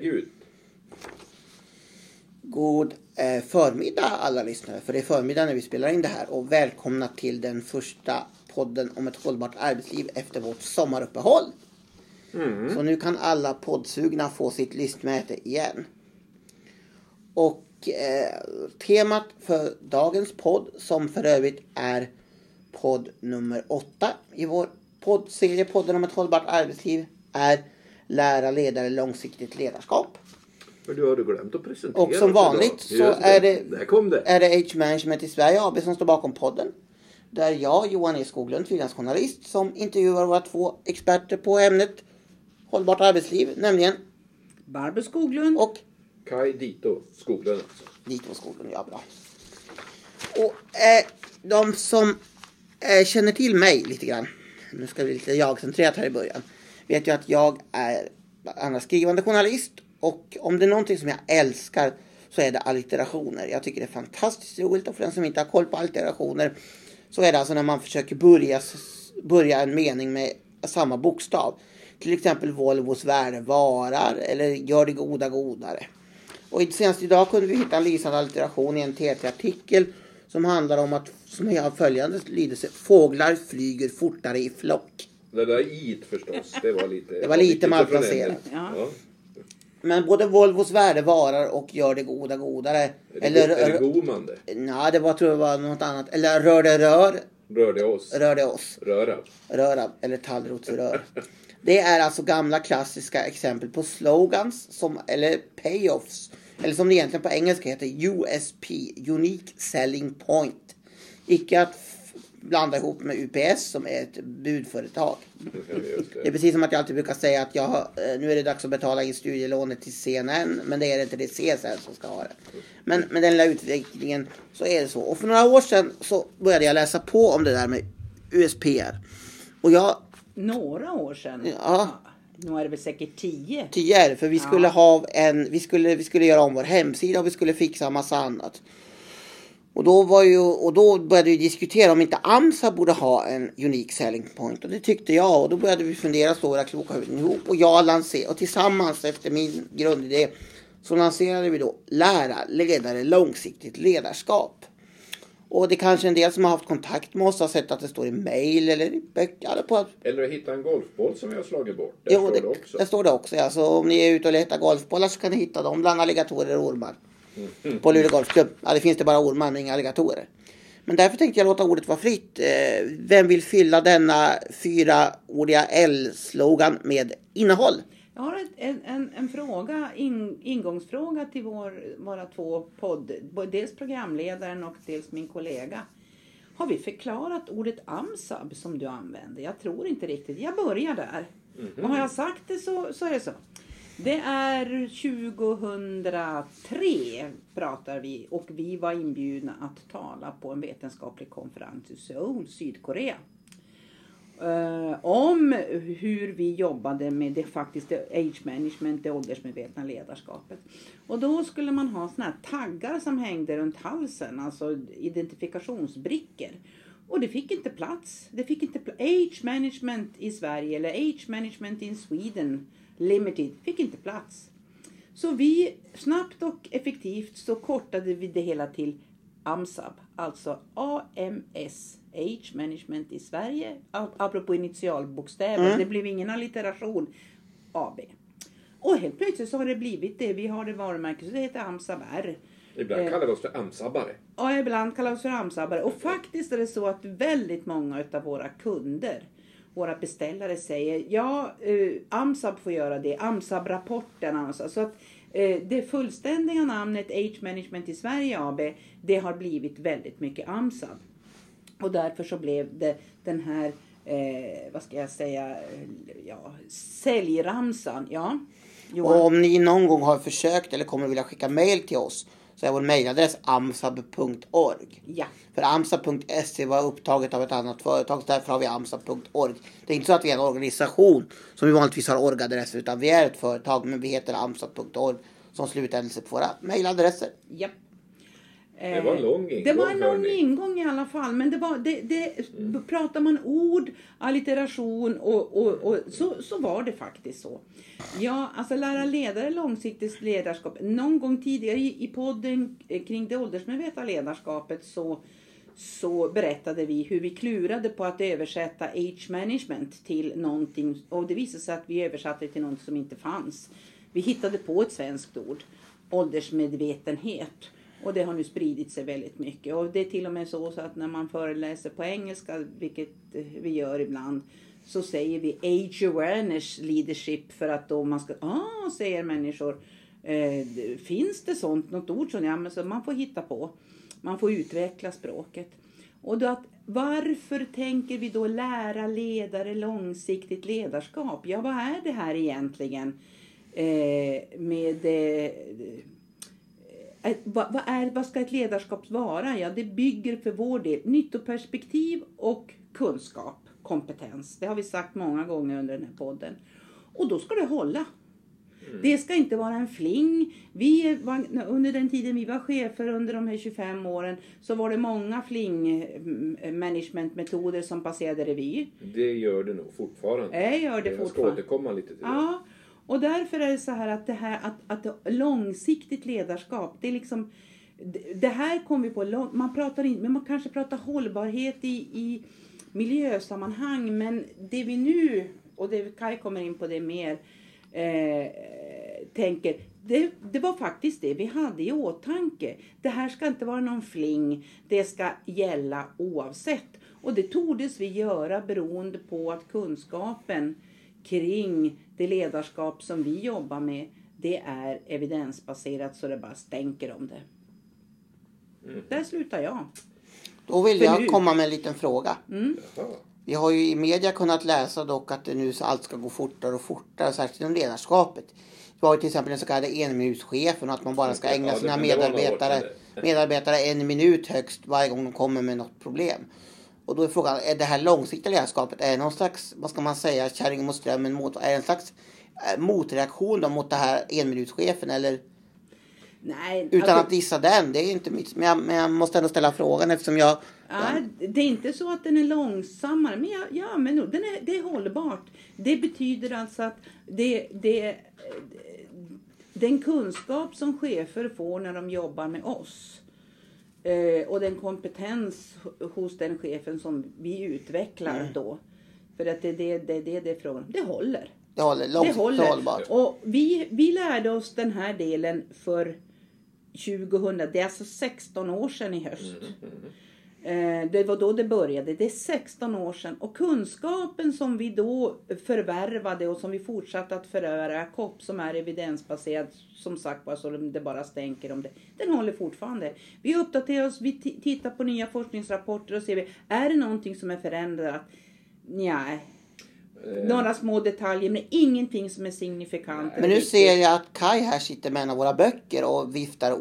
Gud. God eh, förmiddag alla lyssnare, för det är förmiddag när vi spelar in det här och välkomna till den första podden om ett hållbart arbetsliv efter vårt sommaruppehåll. Så nu kan alla poddsugna få sitt lystmäte igen. Och eh, temat för dagens podd, som för övrigt är podd nummer åtta i vår poddserie Podden om ett hållbart arbetsliv, är Lära ledare långsiktigt ledarskap. För du har du glömt att presentera Och som vanligt så är det- det. är det Age Management i Sverige AB som står bakom podden. Där jag, Johan E Skoglund, frilansjournalist, som intervjuar våra två experter på ämnet hållbart arbetsliv, nämligen Barbro Skoglund. och Kai Dito Skoglund alltså. Dito Skoglund, ja bra. Och eh, de som eh, känner till mig lite grann, nu ska det bli lite jag-centrerat här i början, vet ju att jag är annars skrivande journalist och om det är någonting som jag älskar så är det allitterationer. Jag tycker det är fantastiskt roligt och för den som inte har koll på allitterationer så är det alltså när man försöker börja, börja en mening med samma bokstav. Till exempel Volvos värde varar eller gör det goda godare. Och senast idag kunde vi hitta en lysande allitteration i en TT-artikel som handlar om att, som har följande lydelse, fåglar flyger fortare i flock. Det där it förstås. Det var lite... Det var lite malplacerat. Ja. Ja. Men både Volvos värde varar och gör det goda godare. Är det, Eller, är det Gomande? nej, det var, tror jag var något annat. Eller rör det rör, Rör det oss? rör det oss. Röra? Röra eller tallrotsrör. Det är alltså gamla klassiska exempel på slogans som, eller payoffs. Eller som det egentligen på engelska heter USP, Unique Selling Point. Icke att blanda ihop med UPS som är ett budföretag. Just Det är det. precis som att jag alltid brukar säga att jag, har- eh, nu är det dags att betala in studielånet till CNN. Men det är det inte, det är CSN som ska ha det. Men med den lilla utvecklingen så är det så. Och för några år sedan så började jag läsa på om det där med USPR. Och jag Några år sedan. Ja. Nu är det väl säkert tio. tio är det, för vi skulle ha en, vi skulle, vi skulle göra om vår hemsida och vi skulle fixa en massa annat. Och då, var ju, och då började vi diskutera om inte AMSA borde ha en unik selling point. Och det tyckte jag. Och då började vi fundera, slå våra kloka huvuden ihop. Och jag lanserade, och tillsammans efter min grundidé så lanserade vi då Lära ledare långsiktigt ledarskap. Och det är kanske en del som har haft kontakt med oss har sett att det står i mail eller i böcker. Eller på Eller att hitta en golfboll som jag har slagit bort. Där Jo, står det, det också. det står det också. Ja. Så om ni är ute och letar golfbollar så kan ni hitta dem bland alligatorer och ormar. På Luleå Golfklubb. Ja, det finns det bara ormar men inga alligatorer. Men därför tänkte jag låta ordet vara fritt. Eh, Vem vill fylla denna fyraordiga L-slogan med innehåll? Jag har en, en, en fråga, in, ingångsfråga till vår, våra två podd. Dels programledaren och dels min kollega. Har vi förklarat ordet AMSAB som du använder? Jag tror inte riktigt. Jag börjar där. Och har jag sagt det så, så är det så. Det är 2003 pratar vi och vi var inbjudna att tala på en vetenskaplig konferens i Seoul, Sydkorea. Uh, om hur vi jobbade med det faktiskt age management, det åldersmedvetna ledarskapet. Och då skulle man ha såna här taggar som hängde runt halsen, alltså identifikationsbrickor. Och det fick inte plats. Det fick inte pl- Age management i Sverige eller Age management in Sweden Limited fick inte plats. Så vi snabbt och effektivt så kortade vi det hela till AMSAB, alltså AMS, Age Management i Sverige, ap- apropå initialbokstäver, det blev ingen allitteration, AB. Och helt plötsligt så har det blivit det, vi har det varumärket, så det heter AMSAB R. Ibland Eh. kallar vi oss för amsabbare. Ja, ibland kallas för AMSABare. Och faktiskt är det så att väldigt många av våra kunder, våra beställare säger ja, eh, AMSAB får göra det, AMSAB-rapporten. Alltså. Så att eh, det fullständiga namnet Age Management i Sverige AB, det har blivit väldigt mycket AMSAB. Och därför så blev det den här, eh, vad ska jag säga, ja, säljramsan. Ja, Johan. Och om ni någon gång har försökt eller kommer vilja skicka mail till oss så är vår mailadress amsab.org. Ja. För amsab.se var upptaget av ett annat företag så därför har vi amsab.org. Det är inte så att vi är en organisation som vi vanligtvis har orgadresser utan vi är ett företag men vi heter amsab.org som slutänelse på våra mailadresser. Ja. Det var en lång ingång. Det var en lång ingång i alla fall. Men det var, det, det, pratar man ord, allitteration och, och, och så, så var det faktiskt så. Ja, alltså lära ledare långsiktigt ledarskap. Någon gång tidigare i, i podden eh, kring det åldersmedvetna ledarskapet så, så berättade vi hur vi klurade på att översätta age management till någonting. Och det visade sig att vi översatte det till något som inte fanns. Vi hittade på ett svenskt ord. Åldersmedvetenhet. Och det har nu spridit sig väldigt mycket. Och det är till och med så, så att när man föreläser på engelska, vilket eh, vi gör ibland, så säger vi age awareness leadership för att då man ska, ah, säger människor, eh, finns det sånt, något ord som, ja men så man får hitta på. Man får utveckla språket. Och då att, varför tänker vi då lära ledare långsiktigt ledarskap? Ja, vad är det här egentligen? Eh, med eh, Eh, vad, vad, är, vad ska ett ledarskap vara? Ja, det bygger för vår del nyttoperspektiv och kunskap, kompetens. Det har vi sagt många gånger under den här podden. Och då ska det hålla. Det ska inte vara en fling. Vi var, under den tiden vi var chefer under de här 25 åren så var det många fling eh, managementmetoder som passerade revy. Det gör det nog fortfarande. Jag gör det Jag ska fortfarande. återkomma lite till det. Ja, och därför är det så här att det här att, att långsiktigt ledarskap, det är liksom det- här kommer vi på, lång- man pratar inte, men man kanske pratar hållbarhet i, i miljösammanhang, men det vi nu, och det Kai kommer in på det mer, eh, tänker, det, det var faktiskt det vi hade i åtanke. Det här ska inte vara någon fling, det ska gälla oavsett. Och det tordes vi göra beroende på att kunskapen kring det ledarskap som vi jobbar med, det är evidensbaserat så det bara stänker om det. Där slutar jag. Då vill För jag nu- komma med en liten fråga. Jaha. Vi har ju i media kunnat läsa dock att det nu så allt ska gå fortare och fortare, särskilt inom ledarskapet. Vi har ju till exempel den så kallade enminutschefen och att man bara ska ägna sina medarbetare, medarbetare en minut högst varje gång de kommer med något problem. Och då är frågan, är det här långsiktiga ledarskapet, är det någon slags, vad ska man säga, kärring mot strömmen mot, är det en slags eh, motreaktion då mot det här enminutschefen eller Nej, utan alltså- att dissa den, det är inte mitt, men jag, men jag måste ändå ställa frågan eftersom jag Ja, det är inte så att den är långsammare, men ja, ja men den är, det är hållbart. Det betyder alltså att det, det, den kunskap som chefer får när de jobbar med oss eh, och den kompetens hos den chefen som vi utvecklar då. För att det är det det, det, det är frågan. Det håller. det håller Det långsiktigt håller. hållbart. Och vi, vi lärde oss den här delen för 2000, det är alltså 16 år sedan i höst. Eh, Eh, det var då det började. Det är 16 år sedan. Och kunskapen som vi då förvärvade och som vi fortsatte att föröra, KOP som är evidensbaserad, som sagt var så det bara stänker om det. Den håller fortfarande. Vi uppdaterar oss, vi tittar på nya forskningsrapporter och ser är det någonting som är förändrat? Nej. Några små detaljer men ingenting som är signifikant. Men nu ser jag att Kai här sitter med en av våra böcker och viftar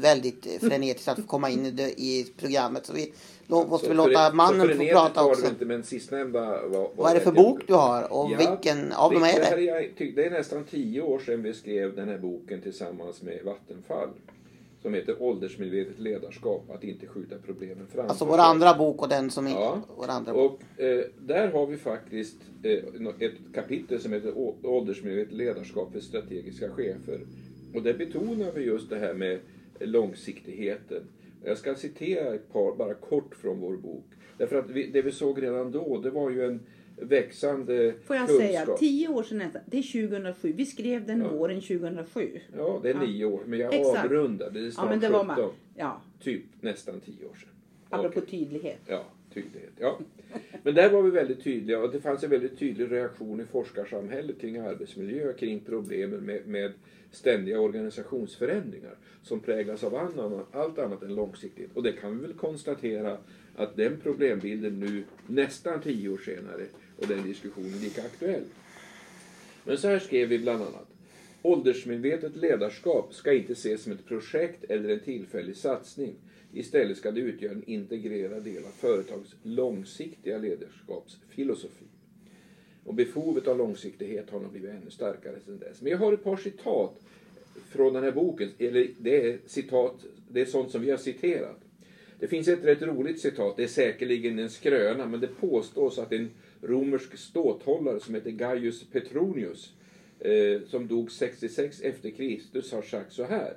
väldigt frenetiskt att komma in i, programmet. Så vi måste vi låta mannen få prata också. det inte, men sistnämnda var, Vad är det för bok du har och Ja, vilken av dem det är här det? det är nästan tio år sedan vi skrev den här boken tillsammans med Vattenfall. Som heter Åldersmedvetet ledarskap, att inte skjuta problemen framför Alltså vår andra bok och den som är Ja, vår andra bok. och eh, där har vi faktiskt eh, ett kapitel som heter Åldersmedvetet ledarskap för strategiska chefer. Och där betonar vi just det här med långsiktigheten. Jag ska citera ett par, bara kort från vår bok. Därför att vi, det vi såg redan då, det var ju en växande Får jag kunskap. säga, tio år sedan nästan. Det är 2007. Vi skrev den Ja. våren 2007. Ja, det är Ja. nio år, men jag Exakt. avrundade. Det är Ja, snart men det var 17. man. Ja, Typ nästan tio år sedan. apropå Okej. tydlighet. Ja, tydlighet. Ja. Men där var vi väldigt tydliga och det fanns en väldigt tydlig reaktion i forskarsamhället kring arbetsmiljö, kring problemen med, med ständiga organisationsförändringar som präglas av annan, allt annat än långsiktighet. Och det kan vi väl konstatera att den problembilden nu nästan tio år senare och den diskussionen är lika aktuell. Men så här skrev vi bland annat. Åldersmedvetet ledarskap ska inte ses som ett projekt eller en tillfällig satsning. Istället ska det utgöra en integrerad del av företagets långsiktiga ledarskapsfilosofi. Och behovet av långsiktighet har nog blivit ännu starkare sedan dess. Men jag har ett par citat från den här boken, eller det är citat, det är sånt som vi har citerat. Det finns ett rätt roligt citat, det är säkerligen en skröna, men det påstås att en romersk ståthållare som heter Gaius Petronius, eh, som dog 66 efter Kristus, har sagt så här.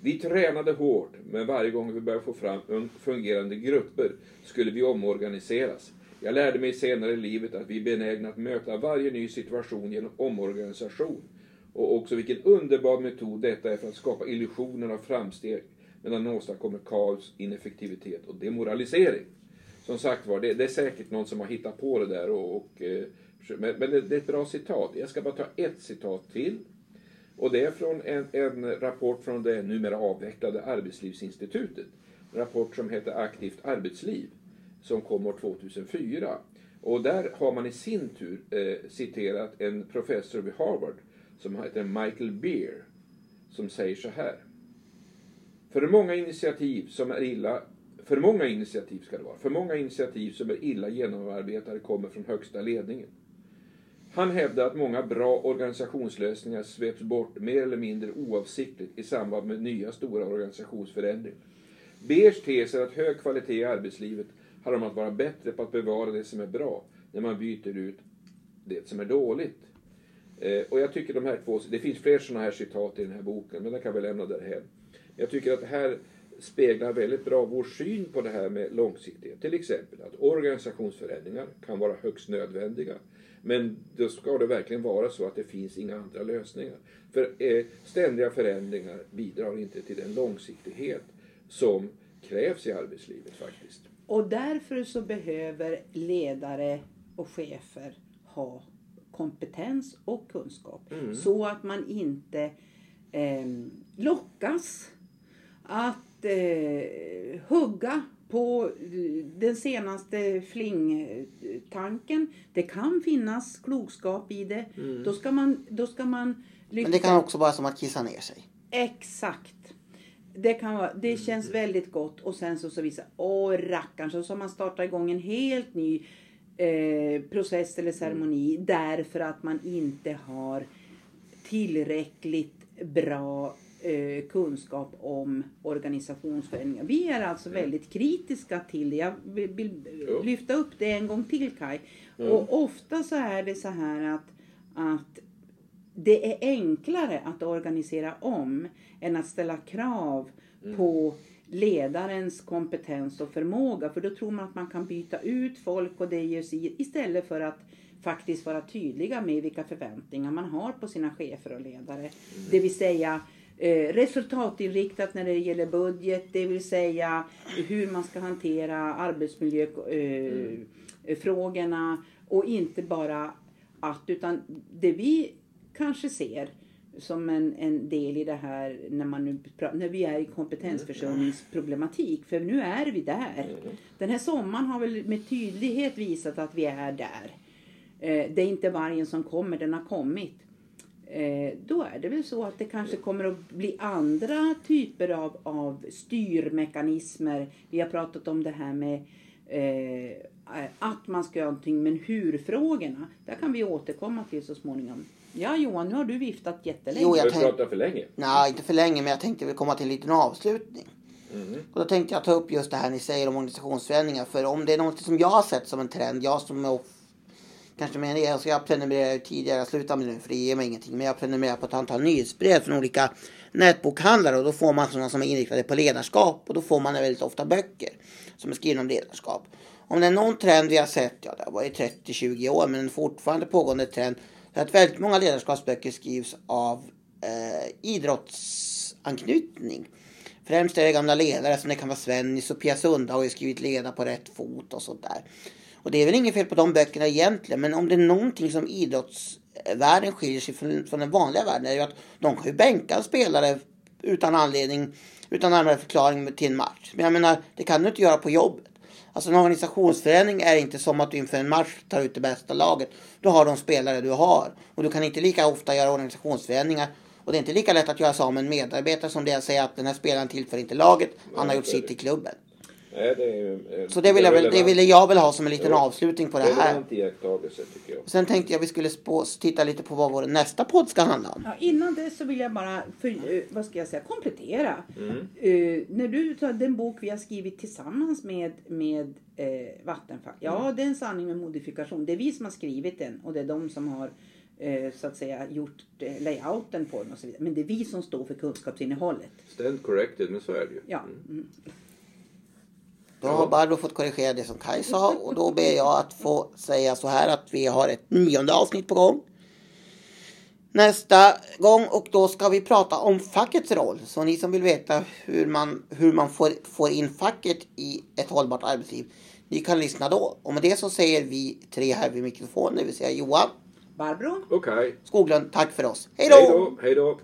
Vi tränade hårt, men varje gång vi började få fram fungerande grupper skulle vi omorganiseras. Jag lärde mig senare i livet att vi är benägna att möta varje ny situation genom omorganisation. Och också vilken underbar metod detta är för att skapa illusionen av framsteg medan den åstadkommer kaos, ineffektivitet och demoralisering. Som sagt var, det, det, är säkert någon som har hittat på det där. Och, och eh, men, men det, det, är ett bra citat. Jag ska bara ta ett citat till. Och det är från en, en rapport från det numera avvecklade Arbetslivsinstitutet. En rapport som heter Aktivt arbetsliv som kom år 2004. Och där har man i sin tur eh, citerat en professor vid Harvard som heter Michael Beer som säger så här. För många initiativ som är illa för många initiativ ska det vara. För många initiativ som är illa genomarbetade kommer från högsta ledningen. Han hävdar att många bra organisationslösningar sveps bort mer eller mindre oavsiktligt i samband med nya stora organisationsförändringar. Beers tes är att hög kvalitet i arbetslivet handlar om att vara bättre på att bevara det som är bra när man byter ut det som är dåligt. Eh, och jag tycker de här två, det finns fler sådana här citat i den här boken, men det kan vi lämna därhän. Jag tycker att det här speglar väldigt bra vår syn på det här med långsiktighet. Till exempel att organisationsförändringar kan vara högst nödvändiga. Men då ska det verkligen vara så att det finns inga andra lösningar. För eh, ständiga förändringar bidrar inte till den långsiktighet som krävs i arbetslivet faktiskt. Och därför så behöver ledare och chefer ha kompetens och kunskap. Mm. Så att man inte eh, lockas att eh, hugga på den senaste flingtanken. Det kan finnas klokskap i det. Mm. Då ska man, då ska man lyfta. Men det kan också vara som att kissa ner sig. Exakt. Det, kan vara, det känns väldigt gott och sen så, så visar åh rackarn så, så man startar igång en helt ny eh, process eller ceremoni mm. därför att man inte har tillräckligt bra eh, kunskap om organisationsförändringar. Vi är alltså mm. väldigt kritiska till det. Jag vill lyfta upp det en gång till Kai. Mm. Och ofta så är det så här att, att det är enklare att organisera om än att ställa krav mm. på ledarens kompetens och förmåga. För då tror man att man kan byta ut folk och det ger sig istället för att faktiskt vara tydliga med vilka förväntningar man har på sina chefer och ledare. Mm. Det vill säga resultatinriktat när det gäller budget, det vill säga hur man ska hantera arbetsmiljöfrågorna eh, mm. och inte bara att, utan det vi kanske ser som en, en del i det här när, man nu, när vi är i kompetensförsörjningsproblematik. För nu är vi där. Mm. Den här sommaren har väl med tydlighet visat att vi är där. Eh, det är inte vargen som kommer, den har kommit. Eh, då är det väl så att det kanske kommer att bli andra typer av, av styrmekanismer. Vi har pratat om det här med eh, att man ska göra någonting, men hur-frågorna, där kan vi återkomma till så småningom. Ja Johan, nu har du viftat jättelänge. Jo, jag tänk... pratat för länge? Nej, inte för länge, men jag tänkte väl komma till en liten avslutning. Mm. Och då tänkte jag ta upp just det här ni säger om organisationsförändringar. För om det är något som jag har sett som en trend, jag som är kanske mer det, så alltså jag prenumererar tidigare, jag slutar med det nu för det ger mig ingenting. Men jag prenumererar på ett antal nyhetsbrev från olika nätbokhandlare och då får man sådana som är inriktade på ledarskap och då får man väldigt ofta böcker som är skrivna om ledarskap. Om det är någon trend vi har sett, ja det har varit 30-20 år men en fortfarande pågående trend är att väldigt många ledarskapsböcker skrivs av eh, idrottsanknytning. Främst är det gamla ledare som det kan vara Svennis och Pia Sunda har ju skrivit Leda på rätt fot och sånt där. Och det är väl inget fel på de böckerna egentligen men om det är någonting som idrottsvärlden skiljer sig från, från den vanliga världen är ju att de kan ju bänka spelare utan anledning, utan närmare förklaring till en match. Men jag menar, det kan du inte göra på jobbet. Alltså en organisationsförändring är inte som att du inför en match tar ut det bästa laget. Du har de spelare du har. Och du kan inte lika ofta göra organisationsförändringar. Och det är inte lika lätt att göra sig av med en medarbetare som det är att säga att den här spelaren tillför inte laget. Han har gjort sitt i klubben. Nej, det är eh, Så det vill jag väl, det ville jag väl ha som en liten Ja. avslutning på det här. Iakttagelse tycker jag. Sen tänkte jag vi skulle spå, titta lite på vad vår nästa podd ska handla om. Ja, innan det så vill jag bara, för, eh, vad ska jag säga, komplettera. Mm. Eh, när du tar den bok vi har skrivit tillsammans med, med eh, Vattenfall. Ja, Mm. det är en sanning med modifikation. Det är vi som har skrivit den och det är de som har så att säga gjort layouten på den och så vidare. Men det är vi som står för kunskapsinnehållet. Stand corrected, men så är det ju. Ja. Mm. Då har Barbro fått korrigera det som Kaj sa och då ber jag att få säga så här att vi har ett nionde avsnitt på gång. Nästa gång och då ska vi prata om fackets roll. Så ni som vill veta hur man, hur man får, får in facket i ett hållbart arbetsliv. Ni kan lyssna då. Och med det så säger vi tre här vid mikrofonen, det vill säga Johan Barbro? Okej. Skoglund, tack för oss. Då. Hej då.